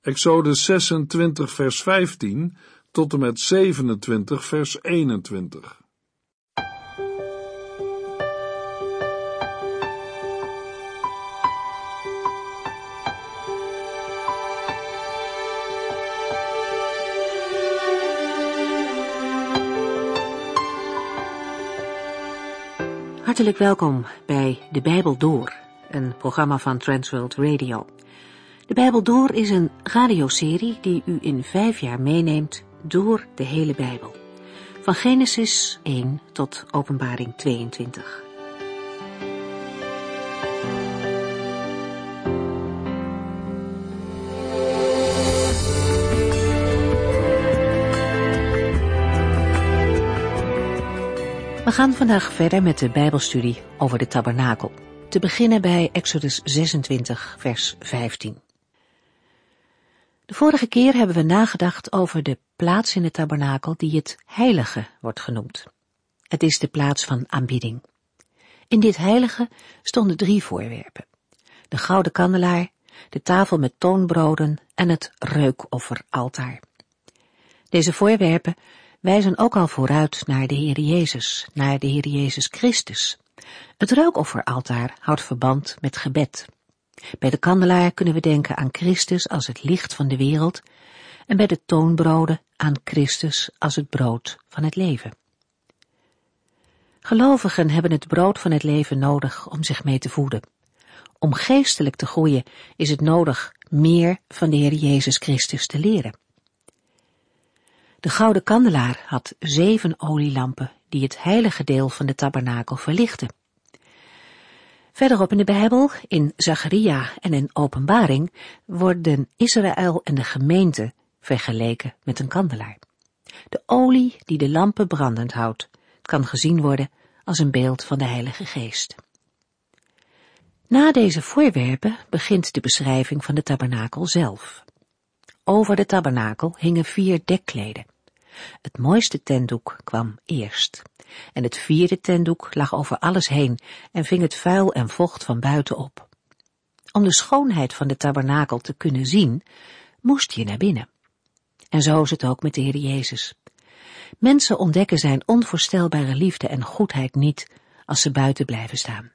Exodus 26 vers 15 tot en met 27 vers 21. Hartelijk welkom bij De Bijbel Door, een programma van Transworld Radio. De Bijbel Door is een radioserie die u in vijf jaar meeneemt door de hele Bijbel. Van Genesis 1 tot Openbaring 22. We gaan vandaag verder met de Bijbelstudie over de tabernakel. Te beginnen bij Exodus 26, vers 15. De vorige keer hebben we nagedacht over de plaats in de tabernakel die het heilige wordt genoemd. Het is de plaats van aanbidding. In dit heilige stonden drie voorwerpen. De gouden kandelaar, de tafel met toonbroden en het reukofferaltaar. Deze voorwerpen wijzen ook al vooruit naar de Heer Jezus, naar de Heer Jezus Christus. Het reukofferaltaar houdt verband met gebed. Bij de kandelaar kunnen we denken aan Christus als het licht van de wereld en bij de toonbroden aan Christus als het brood van het leven. Gelovigen hebben het brood van het leven nodig om zich mee te voeden. Om geestelijk te groeien is het nodig meer van de Heer Jezus Christus te leren. De gouden kandelaar had zeven olielampen die het heilige deel van de tabernakel verlichten. Verderop in de Bijbel, in Zacharia en in Openbaring, worden Israël en de gemeente vergeleken met een kandelaar. De olie die de lampen brandend houdt, kan gezien worden als een beeld van de Heilige Geest. Na deze voorwerpen begint de beschrijving van de tabernakel zelf. Over de tabernakel hingen vier dekkleden. Het mooiste tentdoek kwam eerst. En het vierde tentdoek lag over alles heen en ving het vuil en vocht van buiten op. Om de schoonheid van de tabernakel te kunnen zien, moest je naar binnen. En zo is het ook met de Heer Jezus. Mensen ontdekken zijn onvoorstelbare liefde en goedheid niet als ze buiten blijven staan.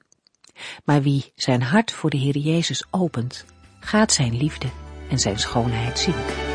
Maar wie zijn hart voor de Heer Jezus opent, gaat zijn liefde en zijn schoonheid zien.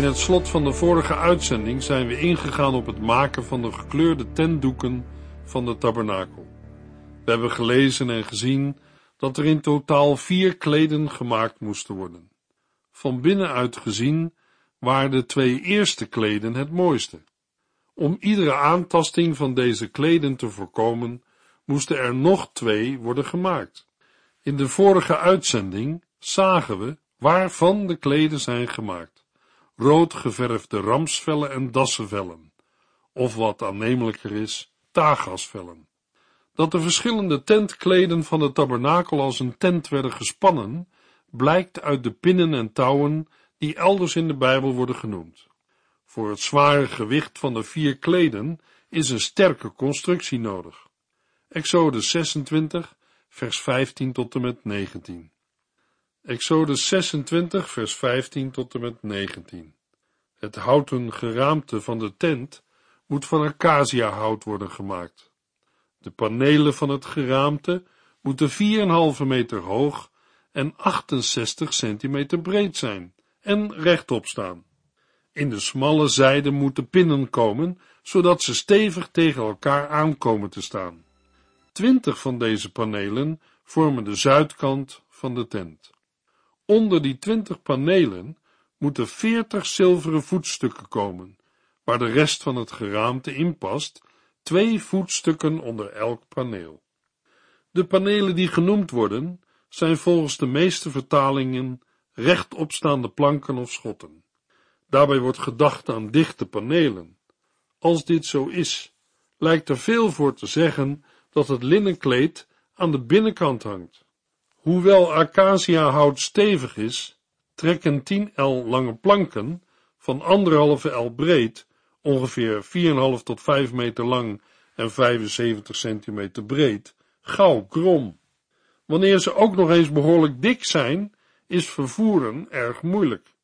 In het slot van de vorige uitzending zijn we ingegaan op het maken van de gekleurde tentdoeken van de tabernakel. We hebben gelezen en gezien dat er in totaal vier kleden gemaakt moesten worden. Van binnenuit gezien waren de twee eerste kleden het mooiste. Om iedere aantasting van deze kleden te voorkomen, moesten er nog twee worden gemaakt. In de vorige uitzending zagen we waarvan de kleden zijn gemaakt rood geverfde ramsvellen en dassenvellen, of wat aannemelijker is, tagasvellen. Dat de verschillende tentkleden van de tabernakel als een tent werden gespannen, blijkt uit de pinnen en touwen die elders in de Bijbel worden genoemd. Voor het zware gewicht van de vier kleden is een sterke constructie nodig. Exodus 26, vers 15 tot en met 19. Exodus 26, vers 15 tot en met 19. Het houten geraamte van de tent moet van acaciahout worden gemaakt. De panelen van het geraamte moeten 4,5 meter hoog en 68 centimeter breed zijn en rechtop staan. In de smalle zijden moeten pinnen komen, zodat ze stevig tegen elkaar aankomen te staan. Twintig van deze panelen vormen de zuidkant van de tent. Onder die twintig panelen moeten veertig zilveren voetstukken komen, waar de rest van het geraamte in past, twee voetstukken onder elk paneel. De panelen die genoemd worden, zijn volgens de meeste vertalingen rechtopstaande planken of schotten. Daarbij wordt gedacht aan dichte panelen. Als dit zo is, lijkt er veel voor te zeggen dat het linnenkleed aan de binnenkant hangt. Hoewel acaciahout stevig is, trekken 10 L lange planken van anderhalve L breed, ongeveer 4,5 tot 5 meter lang en 75 centimeter breed, gauw krom. Wanneer ze ook nog eens behoorlijk dik zijn, is vervoeren erg moeilijk.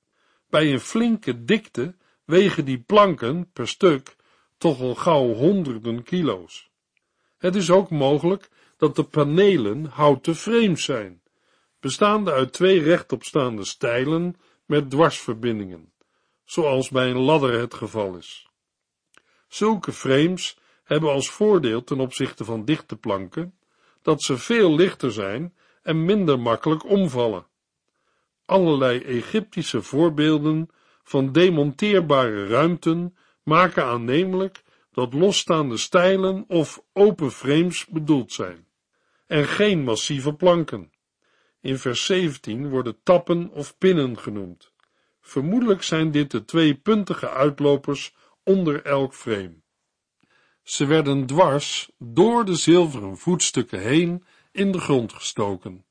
Bij een flinke dikte wegen die planken per stuk toch al gauw honderden kilo's. Het is ook mogelijk dat de panelen houten frames zijn, bestaande uit twee rechtopstaande stijlen met dwarsverbindingen, zoals bij een ladder het geval is. Zulke frames hebben als voordeel ten opzichte van dichte planken dat ze veel lichter zijn en minder makkelijk omvallen. Allerlei Egyptische voorbeelden van demonteerbare ruimten maken aannemelijk dat losstaande stijlen of open frames bedoeld zijn, en geen massieve planken. In vers 17 worden tappen of pinnen genoemd. Vermoedelijk zijn dit de twee puntige uitlopers onder elk frame. Ze werden dwars door de zilveren voetstukken heen in de grond gestoken.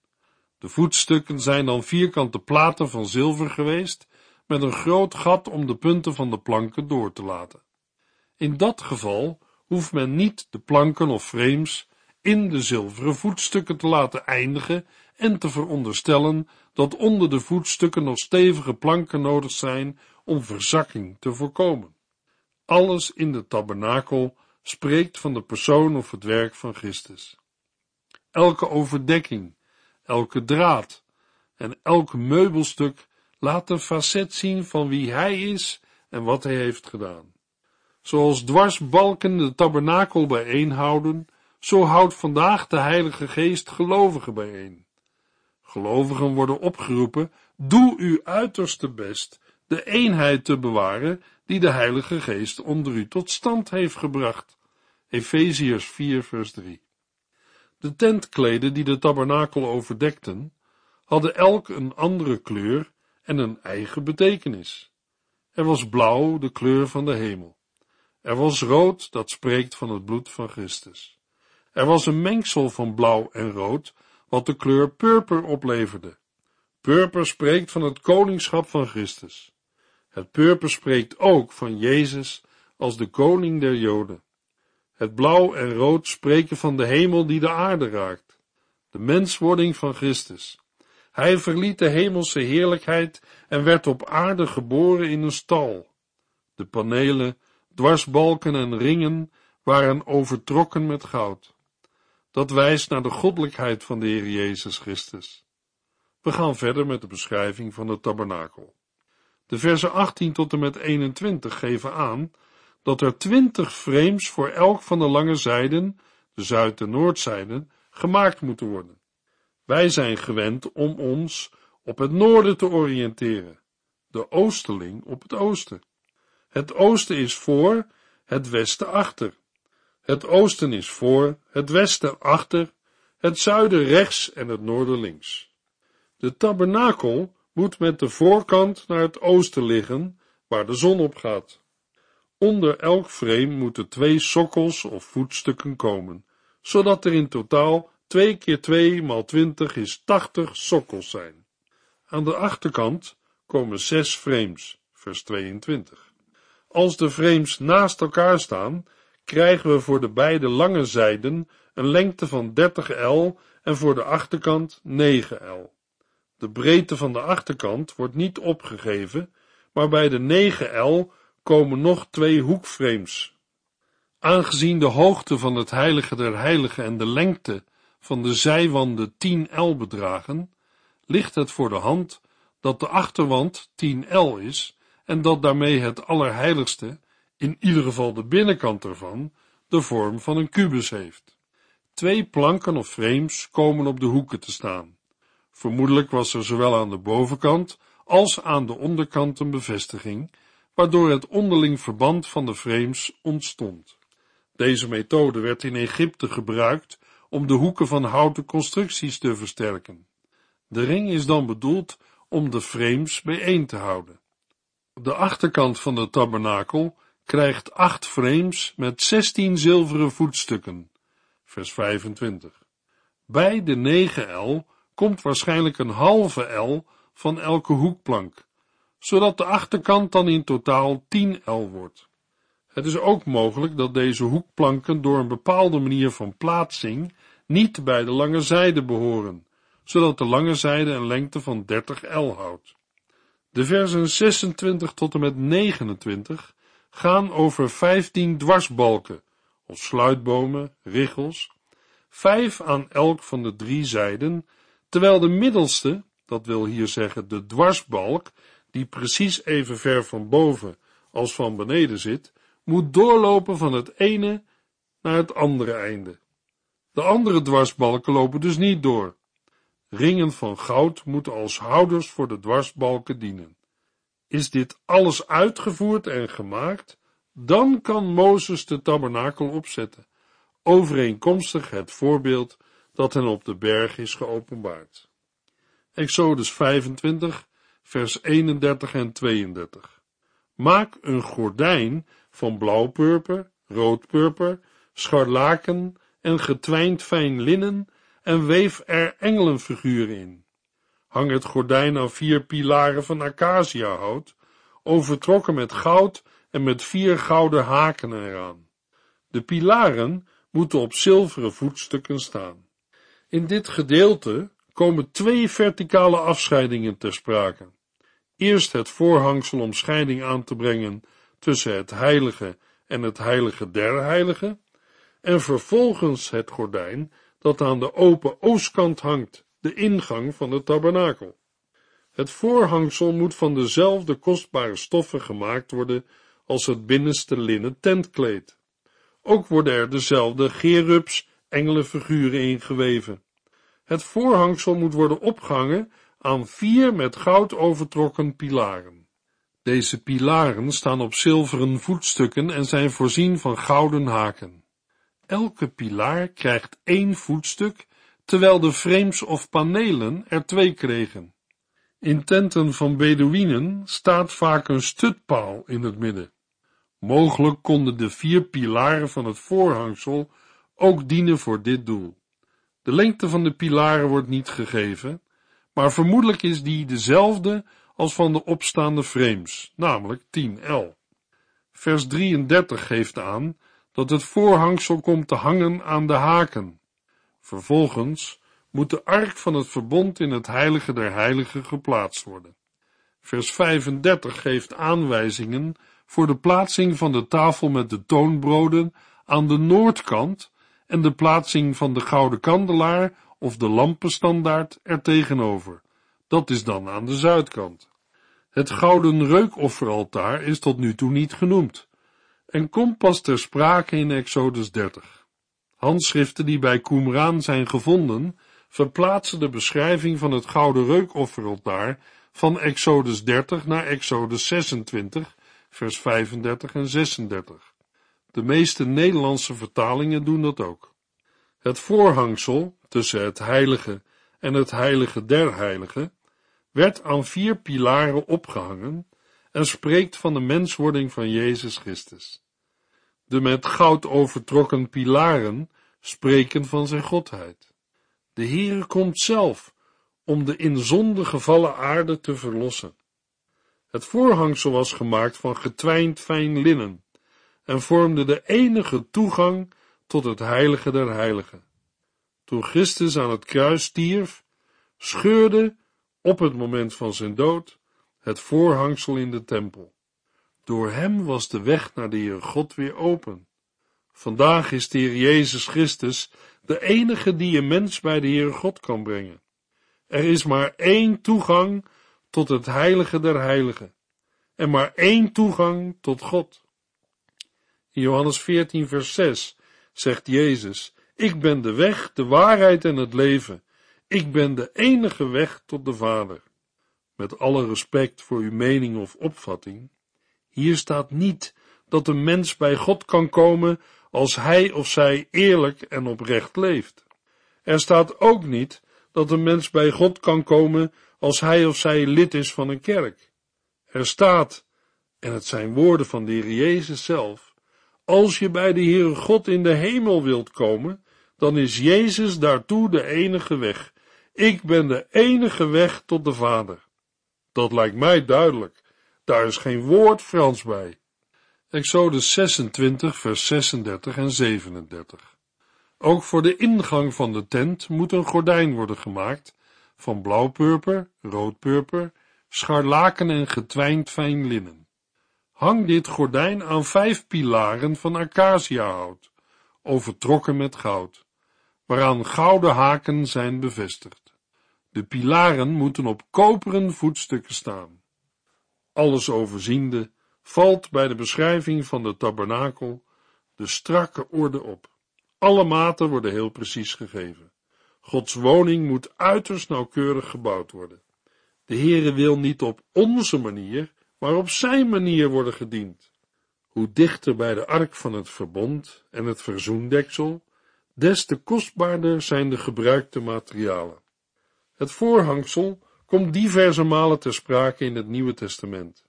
De voetstukken zijn dan vierkante platen van zilver geweest, met een groot gat om de punten van de planken door te laten. In dat geval hoeft men niet de planken of frames in de zilveren voetstukken te laten eindigen en te veronderstellen dat onder de voetstukken nog stevige planken nodig zijn om verzakking te voorkomen. Alles in de tabernakel spreekt van de persoon of het werk van Christus. Elke overdekking, elke draad en elk meubelstuk laat een facet zien van wie hij is en wat hij heeft gedaan. Zoals dwarsbalken de tabernakel bijeenhouden, zo houdt vandaag de Heilige Geest gelovigen bijeen. Gelovigen worden opgeroepen, doe uw uiterste best de eenheid te bewaren die de Heilige Geest onder u tot stand heeft gebracht. Efeziërs 4 vers 3 De tentkleden die de tabernakel overdekten, hadden elk een andere kleur en een eigen betekenis. Er was blauw, de kleur van de hemel. Er was rood, dat spreekt van het bloed van Christus. Er was een mengsel van blauw en rood, wat de kleur purper opleverde. Purper spreekt van het koningschap van Christus. Het purper spreekt ook van Jezus als de koning der Joden. Het blauw en rood spreken van de hemel die de aarde raakt, de menswording van Christus. Hij verliet de hemelse heerlijkheid en werd op aarde geboren in een stal. De panelen, dwarsbalken en ringen waren overtrokken met goud. Dat wijst naar de goddelijkheid van de Heer Jezus Christus. We gaan verder met de beschrijving van de tabernakel. De versen 18 tot en met 21 geven aan dat er twintig frames voor elk van de lange zijden, de zuid- en noordzijden, gemaakt moeten worden. Wij zijn gewend om ons op het noorden te oriënteren, de oosterling op het oosten. Het oosten is voor, het westen achter. Het oosten is voor, het westen achter, het zuiden rechts en het noorden links. De tabernakel moet met de voorkant naar het oosten liggen, waar de zon opgaat. Onder elk frame moeten twee sokkels of voetstukken komen, zodat er in totaal 2 keer 2 maal 20 is 80 sokkels zijn. Aan de achterkant komen zes frames, vers 22. Als de frames naast elkaar staan, krijgen we voor de beide lange zijden een lengte van 30 L en voor de achterkant 9 L. De breedte van de achterkant wordt niet opgegeven, maar bij de 9 L komen nog twee hoekframes. Aangezien de hoogte van het heilige der heiligen en de lengte van de zijwanden 10 L bedragen, ligt het voor de hand dat de achterwand 10 L is en dat daarmee het allerheiligste, in ieder geval de binnenkant ervan, de vorm van een kubus heeft. Twee planken of frames komen op de hoeken te staan. Vermoedelijk was er zowel aan de bovenkant als aan de onderkant een bevestiging, waardoor het onderling verband van de frames ontstond. Deze methode werd in Egypte gebruikt om de hoeken van houten constructies te versterken. De ring is dan bedoeld om de frames bijeen te houden. De achterkant van de tabernakel krijgt acht frames met zestien zilveren voetstukken. Vers 25. Bij de 9 L komt waarschijnlijk een halve L van elke hoekplank, zodat de achterkant dan in totaal 10 L wordt. Het is ook mogelijk dat deze hoekplanken door een bepaalde manier van plaatsing niet bij de lange zijde behoren, zodat de lange zijde een lengte van 30 L houdt. De versen 26 tot en met 29 gaan over 15 dwarsbalken, of sluitbomen, richels, vijf aan elk van de drie zijden, terwijl de middelste, dat wil hier zeggen de dwarsbalk, die precies even ver van boven als van beneden zit, moet doorlopen van het ene naar het andere einde. De andere dwarsbalken lopen dus niet door. Ringen van goud moeten als houders voor de dwarsbalken dienen. Is dit alles uitgevoerd en gemaakt, dan kan Mozes de tabernakel opzetten, overeenkomstig het voorbeeld dat hen op de berg is geopenbaard. Exodus 25, vers 31 en 32. Maak een gordijn van blauwpurper, roodpurper, scharlaken en getwijnd fijn linnen en weef er engelenfiguren in. Hang het gordijn aan vier pilaren van acaciahout, overtrokken met goud en met vier gouden haken eraan. De pilaren moeten op zilveren voetstukken staan. In dit gedeelte komen twee verticale afscheidingen ter sprake. Eerst het voorhangsel om scheiding aan te brengen tussen het heilige en het heilige der heiligen, en vervolgens het gordijn dat aan de open oostkant hangt, de ingang van de tabernakel. Het voorhangsel moet van dezelfde kostbare stoffen gemaakt worden als het binnenste linnen tentkleed. Ook worden er dezelfde gerubs, engelenfiguren ingeweven. Het voorhangsel moet worden opgehangen aan vier met goud overtrokken pilaren. Deze pilaren staan op zilveren voetstukken en zijn voorzien van gouden haken. Elke pilaar krijgt één voetstuk, terwijl de frames of panelen er twee kregen. In tenten van Bedouinen staat vaak een stutpaal in het midden. Mogelijk konden de vier pilaren van het voorhangsel ook dienen voor dit doel. De lengte van de pilaren wordt niet gegeven, maar vermoedelijk is die dezelfde als van de opstaande frames, namelijk 10 L. Vers 33 geeft aan dat het voorhangsel komt te hangen aan de haken. Vervolgens moet de ark van het verbond in het heilige der heiligen geplaatst worden. Vers 35 geeft aanwijzingen voor de plaatsing van de tafel met de toonbroden aan de noordkant en de plaatsing van de gouden kandelaar of de lampenstandaard er tegenover. Dat is dan aan de zuidkant. Het gouden reukofferaltaar is tot nu toe niet genoemd en komt pas ter sprake in Exodus 30. Handschriften die bij Qumran zijn gevonden, verplaatsen de beschrijving van het gouden reukofferaltaar van Exodus 30 naar Exodus 26, vers 35 en 36. De meeste Nederlandse vertalingen doen dat ook. Het voorhangsel tussen het heilige en het heilige der heiligen werd aan vier pilaren opgehangen en spreekt van de menswording van Jezus Christus. De met goud overtrokken pilaren spreken van zijn godheid. De Heere komt zelf om de in zonde gevallen aarde te verlossen. Het voorhangsel was gemaakt van getwijnd fijn linnen en vormde de enige toegang tot het heilige der heiligen. Toen Christus aan het kruis stierf, scheurde op het moment van zijn dood het voorhangsel in de tempel. Door hem was de weg naar de Heer God weer open. Vandaag is de Heer Jezus Christus de enige die een mens bij de Heer God kan brengen. Er is maar één toegang tot het heilige der heiligen en maar één toegang tot God. In Johannes 14 vers 6 zegt Jezus, ik ben de weg, de waarheid en het leven. Ik ben de enige weg tot de Vader. Met alle respect voor uw mening of opvatting, hier staat niet dat een mens bij God kan komen als hij of zij eerlijk en oprecht leeft. Er staat ook niet dat een mens bij God kan komen als hij of zij lid is van een kerk. Er staat, en het zijn woorden van de Heer Jezus zelf, als je bij de Heere God in de hemel wilt komen, dan is Jezus daartoe de enige weg. Ik ben de enige weg tot de Vader. Dat lijkt mij duidelijk. Daar is geen woord Frans bij. Exodus 26, vers 36 en 37. Ook voor de ingang van de tent moet een gordijn worden gemaakt van blauwpurper, roodpurper, scharlaken en getwijnd fijn linnen. Hang dit gordijn aan vijf pilaren van acaciahout, overtrokken met goud, waaraan gouden haken zijn bevestigd. De pilaren moeten op koperen voetstukken staan. Alles overziende valt bij de beschrijving van de tabernakel de strakke orde op. Alle maten worden heel precies gegeven. Gods woning moet uiterst nauwkeurig gebouwd worden. De Heere wil niet op onze manier, maar op zijn manier worden gediend. Hoe dichter bij de ark van het verbond en het verzoendeksel, des te kostbaarder zijn de gebruikte materialen. Het voorhangsel komt diverse malen ter sprake in het Nieuwe Testament.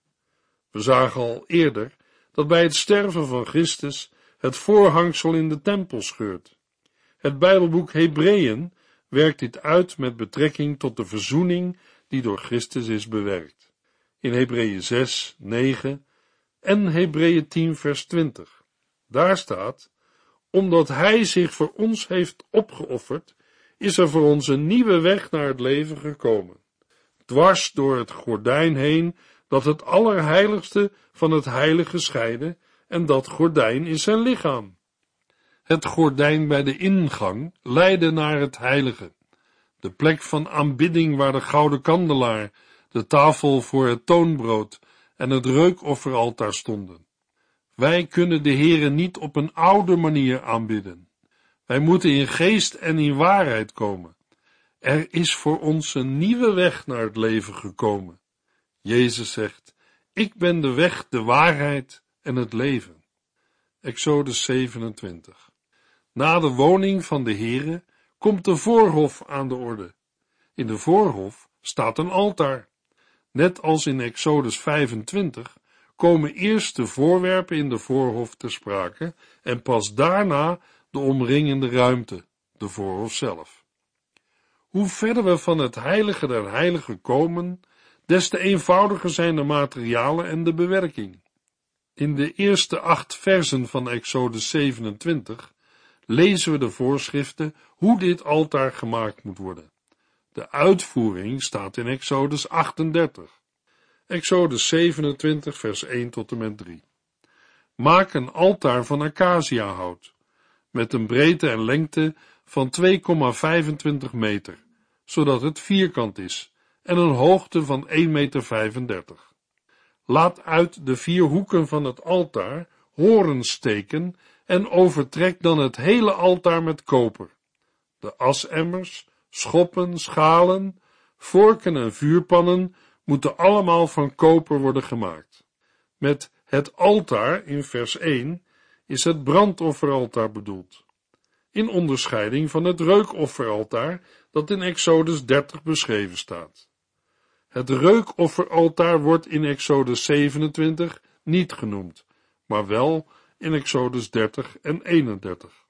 We zagen al eerder dat bij het sterven van Christus het voorhangsel in de tempel scheurt. Het Bijbelboek Hebreeën werkt dit uit met betrekking tot de verzoening die door Christus is bewerkt. In Hebreeën 6, 9 en Hebreeën 10 vers 20. Daar staat, omdat hij zich voor ons heeft opgeofferd, is er voor ons een nieuwe weg naar het leven gekomen. Dwars door het gordijn heen dat het allerheiligste van het heilige scheidde en dat gordijn is zijn lichaam. Het gordijn bij de ingang leidde naar het heilige, de plek van aanbidding waar de gouden kandelaar, de tafel voor het toonbrood en het reukofferaltaar stonden. Wij kunnen de Heere niet op een oude manier aanbidden. Wij moeten in geest en in waarheid komen. Er is voor ons een nieuwe weg naar het leven gekomen. Jezus zegt, ik ben de weg, de waarheid en het leven. Exodus 27. Na de woning van de Heere komt de voorhof aan de orde. In de voorhof staat een altaar. Net als in Exodus 25 komen eerst de voorwerpen in de voorhof ter sprake en pas daarna de omringende ruimte, de voorhof zelf. Hoe verder we van het heilige der heiligen komen, des te eenvoudiger zijn de materialen en de bewerking. In de eerste acht versen van Exodus 27 lezen we de voorschriften hoe dit altaar gemaakt moet worden. De uitvoering staat in Exodus 38. Exodus 27 vers 1 tot en met 3. Maak een altaar van acaciahout, met een breedte en lengte van 2,25 meter, zodat het vierkant is, en een hoogte van 1,35 meter. Laat uit de vier hoeken van het altaar horens steken en overtrek dan het hele altaar met koper. De asemmers, schoppen, schalen, vorken en vuurpannen moeten allemaal van koper worden gemaakt. Met het altaar in vers 1 is het brandofferaltaar bedoeld. In onderscheiding van het reukofferaltaar dat in Exodus 30 beschreven staat. Het reukofferaltaar wordt in Exodus 27 niet genoemd, maar wel in Exodus 30 en 31.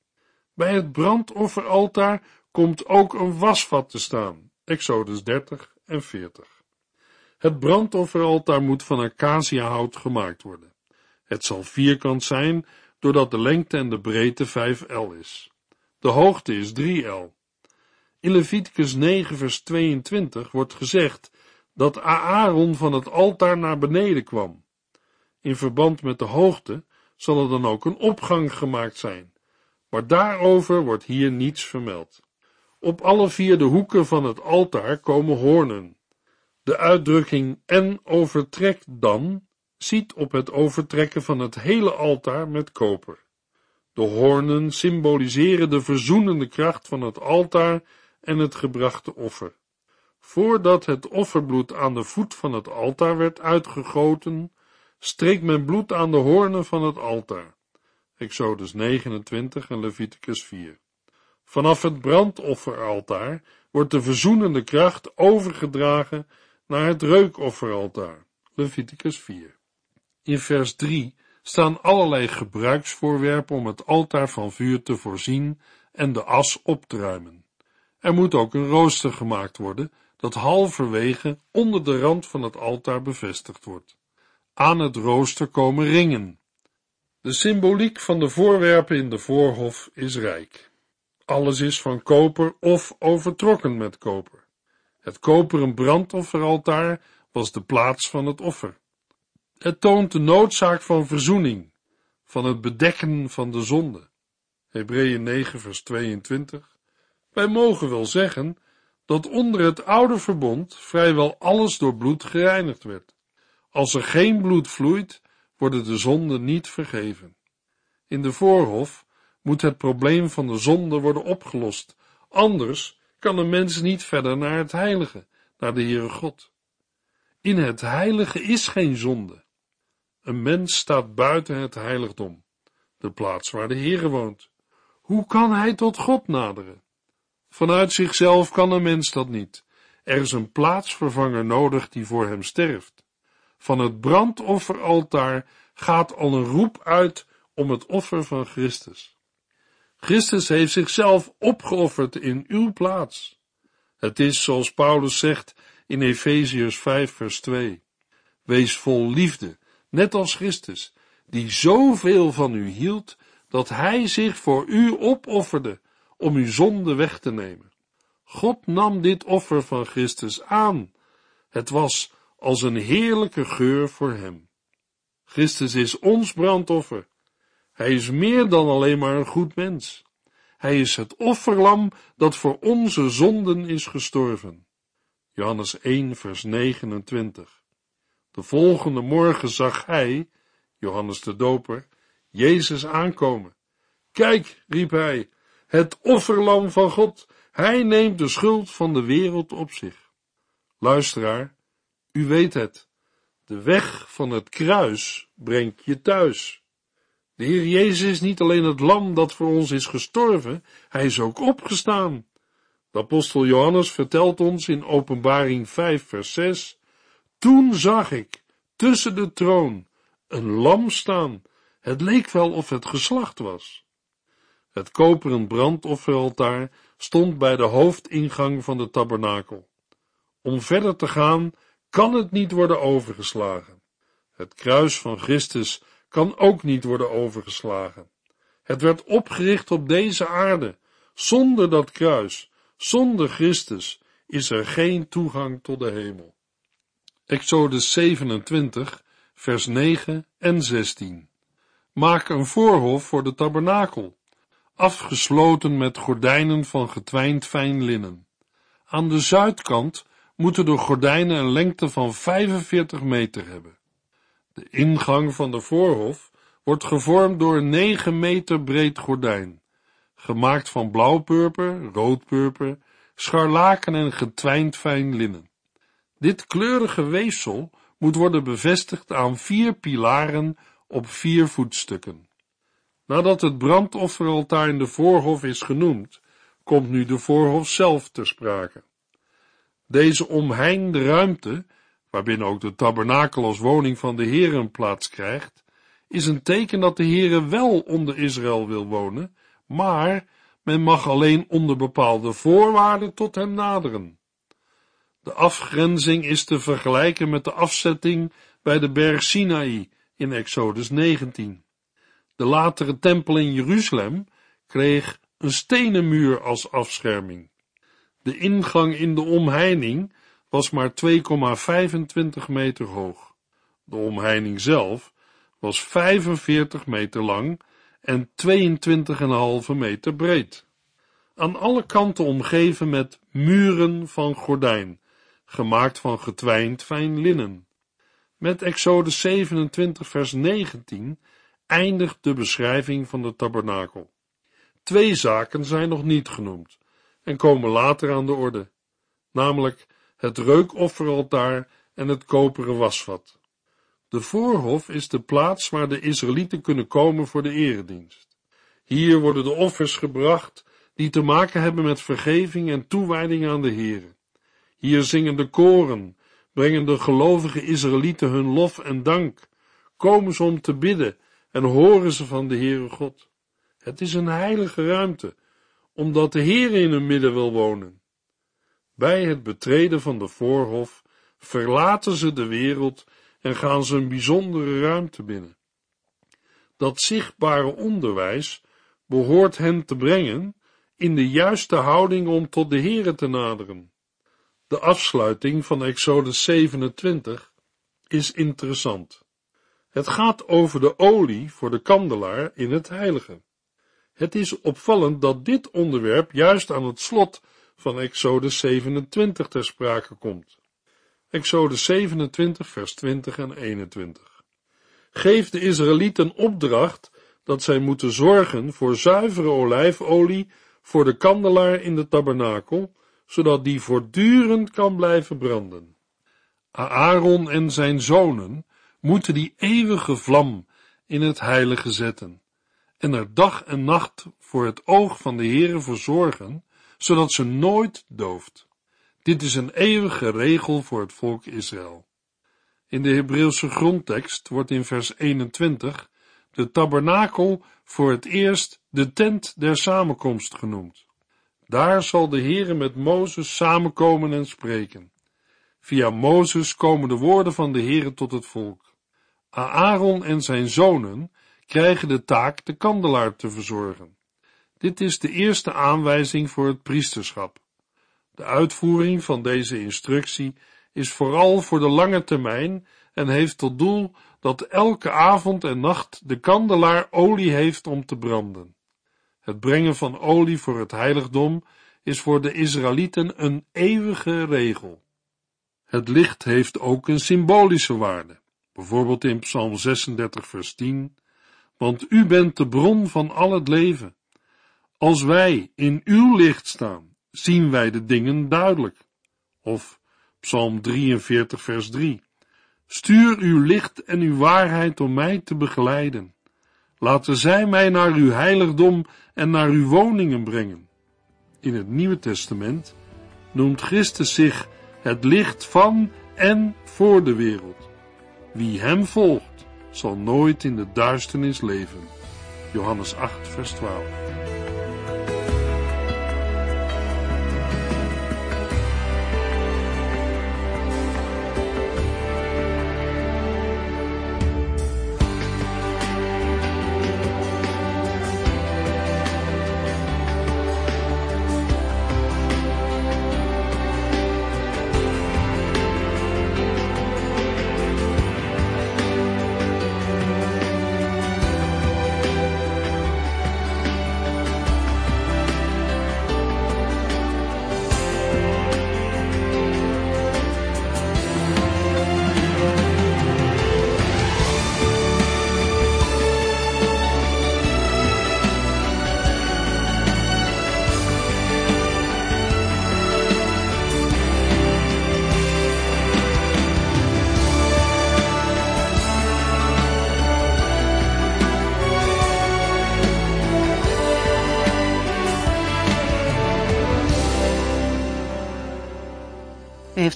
Bij het brandofferaltaar komt ook een wasvat te staan, Exodus 30 en 40. Het brandofferaltaar moet van acaciahout gemaakt worden. Het zal vierkant zijn, doordat de lengte en de breedte 5L is. De hoogte is 3L. In Leviticus 9 vers 22 wordt gezegd dat Aaron van het altaar naar beneden kwam. In verband met de hoogte zal er dan ook een opgang gemaakt zijn, maar daarover wordt hier niets vermeld. Op alle vier de hoeken van het altaar komen hoornen. De uitdrukking en overtrek dan ziet op het overtrekken van het hele altaar met koper. De hoornen symboliseren de verzoenende kracht van het altaar en het gebrachte offer. Voordat het offerbloed aan de voet van het altaar werd uitgegoten, streek men bloed aan de hoornen van het altaar. Exodus 29 en Leviticus 4. Vanaf het brandofferaltaar wordt de verzoenende kracht overgedragen naar het reukofferaltaar. Leviticus 4. In vers 3 staan allerlei gebruiksvoorwerpen om het altaar van vuur te voorzien en de as op te ruimen. Er moet ook een rooster gemaakt worden dat halverwege onder de rand van het altaar bevestigd wordt. Aan het rooster komen ringen. De symboliek van de voorwerpen in de voorhof is rijk. Alles is van koper of overtrokken met koper. Het koperen brandofferaltaar was de plaats van het offer. Het toont de noodzaak van verzoening, van het bedekken van de zonde. Hebreeën 9 vers 22. Wij mogen wel zeggen dat onder het oude verbond vrijwel alles door bloed gereinigd werd. Als er geen bloed vloeit, worden de zonden niet vergeven. In de voorhof moet het probleem van de zonde worden opgelost, anders kan een mens niet verder naar het heilige, naar de Heere God. In het heilige is geen zonde. Een mens staat buiten het heiligdom, de plaats waar de Heere woont. Hoe kan hij tot God naderen? Vanuit zichzelf kan een mens dat niet. Er is een plaatsvervanger nodig die voor hem sterft. Van het brandofferaltaar gaat al een roep uit om het offer van Christus. Christus heeft zichzelf opgeofferd in uw plaats. Het is, zoals Paulus zegt in Efeziërs 5 vers 2, wees vol liefde, net als Christus, die zoveel van u hield, dat hij zich voor u opofferde om uw zonde weg te nemen. God nam dit offer van Christus aan. Het was als een heerlijke geur voor hem. Christus is ons brandoffer. Hij is meer dan alleen maar een goed mens. Hij is het offerlam dat voor onze zonden is gestorven. Johannes 1 vers 29. De volgende morgen zag hij, Johannes de Doper, Jezus aankomen. Kijk, riep hij, het offerlam van God, hij neemt de schuld van de wereld op zich. Luisteraar, u weet het, de weg van het kruis brengt je thuis. De Heer Jezus is niet alleen het lam dat voor ons is gestorven, hij is ook opgestaan. De apostel Johannes vertelt ons in openbaring 5 vers 6, Toen zag ik tussen de troon een lam staan, het leek wel of het geslacht was. Het koperen brandofferaltaar stond bij de hoofdingang van de tabernakel. Om verder te gaan, kan het niet worden overgeslagen. Het kruis van Christus kan ook niet worden overgeslagen. Het werd opgericht op deze aarde. Zonder dat kruis, zonder Christus, is er geen toegang tot de hemel. Exodus 27, vers 9 en 16. Maak een voorhof voor de tabernakel, afgesloten met gordijnen van getwijnd fijn linnen. Aan de zuidkant moeten de gordijnen een lengte van 45 meter hebben. De ingang van de voorhof wordt gevormd door een 9 meter breed gordijn, gemaakt van blauwpurper, roodpurper, scharlaken en getwijnd fijn linnen. Dit kleurige weefsel moet worden bevestigd aan vier pilaren op vier voetstukken. Nadat het brandofferaltaar in de voorhof is genoemd, komt nu de voorhof zelf ter sprake. Deze omheinde ruimte, waarbinnen ook de tabernakel als woning van de Heer een plaats krijgt, is een teken dat de Heere wel onder Israël wil wonen, maar men mag alleen onder bepaalde voorwaarden tot hem naderen. De afgrenzing is te vergelijken met de afzetting bij de berg Sinaï in Exodus 19. De latere tempel in Jeruzalem kreeg een stenen muur als afscherming. De ingang in de omheining was maar 2,25 meter hoog. De omheining zelf was 45 meter lang en 22,5 meter breed. Aan alle kanten omgeven met muren van gordijn, gemaakt van getwijnd fijn linnen. Met Exodus 27 vers 19 eindigt de beschrijving van de tabernakel. Twee zaken zijn nog niet genoemd en komen later aan de orde, namelijk het reukofferaltaar en het koperen wasvat. De voorhof is de plaats waar de Israëlieten kunnen komen voor de eredienst. Hier worden de offers gebracht die te maken hebben met vergeving en toewijding aan de Here. Hier zingen de koren, brengen de gelovige Israëlieten hun lof en dank, komen ze om te bidden en horen ze van de Heere God. Het is een heilige ruimte, omdat de Heere in hun midden wil wonen. Bij het betreden van de voorhof verlaten ze de wereld en gaan ze een bijzondere ruimte binnen. Dat zichtbare onderwijs behoort hen te brengen in de juiste houding om tot de Heere te naderen. De afsluiting van Exodus 27 is interessant. Het gaat over de olie voor de kandelaar in het heilige. Het is opvallend dat dit onderwerp juist aan het slot van Exodus 27 ter sprake komt. Exodus 27, vers 20 en 21. Geef de Israëlieten opdracht dat zij moeten zorgen voor zuivere olijfolie voor de kandelaar in de tabernakel, zodat die voortdurend kan blijven branden. Aaron en zijn zonen moeten die eeuwige vlam in het heilige zetten en er dag en nacht voor het oog van de Heere verzorgen, zodat ze nooit dooft. Dit is een eeuwige regel voor het volk Israël. In de Hebreeuwse grondtekst wordt in vers 21 de tabernakel voor het eerst de tent der samenkomst genoemd. Daar zal de Heere met Mozes samenkomen en spreken. Via Mozes komen de woorden van de Heere tot het volk. Aaron en zijn zonen krijgen de taak de kandelaar te verzorgen. Dit is de eerste aanwijzing voor het priesterschap. De uitvoering van deze instructie is vooral voor de lange termijn en heeft tot doel dat elke avond en nacht de kandelaar olie heeft om te branden. Het brengen van olie voor het heiligdom is voor de Israëlieten een eeuwige regel. Het licht heeft ook een symbolische waarde, bijvoorbeeld in Psalm 36, vers 10, want u bent de bron van al het leven. Als wij in uw licht staan, zien wij de dingen duidelijk. Of Psalm 43, vers 3. Stuur uw licht en uw waarheid om mij te begeleiden. Laten zij mij naar uw heiligdom en naar uw woningen brengen. In het Nieuwe Testament noemt Christus zich het licht van en voor de wereld. Wie hem volgt, zal nooit in de duisternis leven. Johannes 8, vers 12.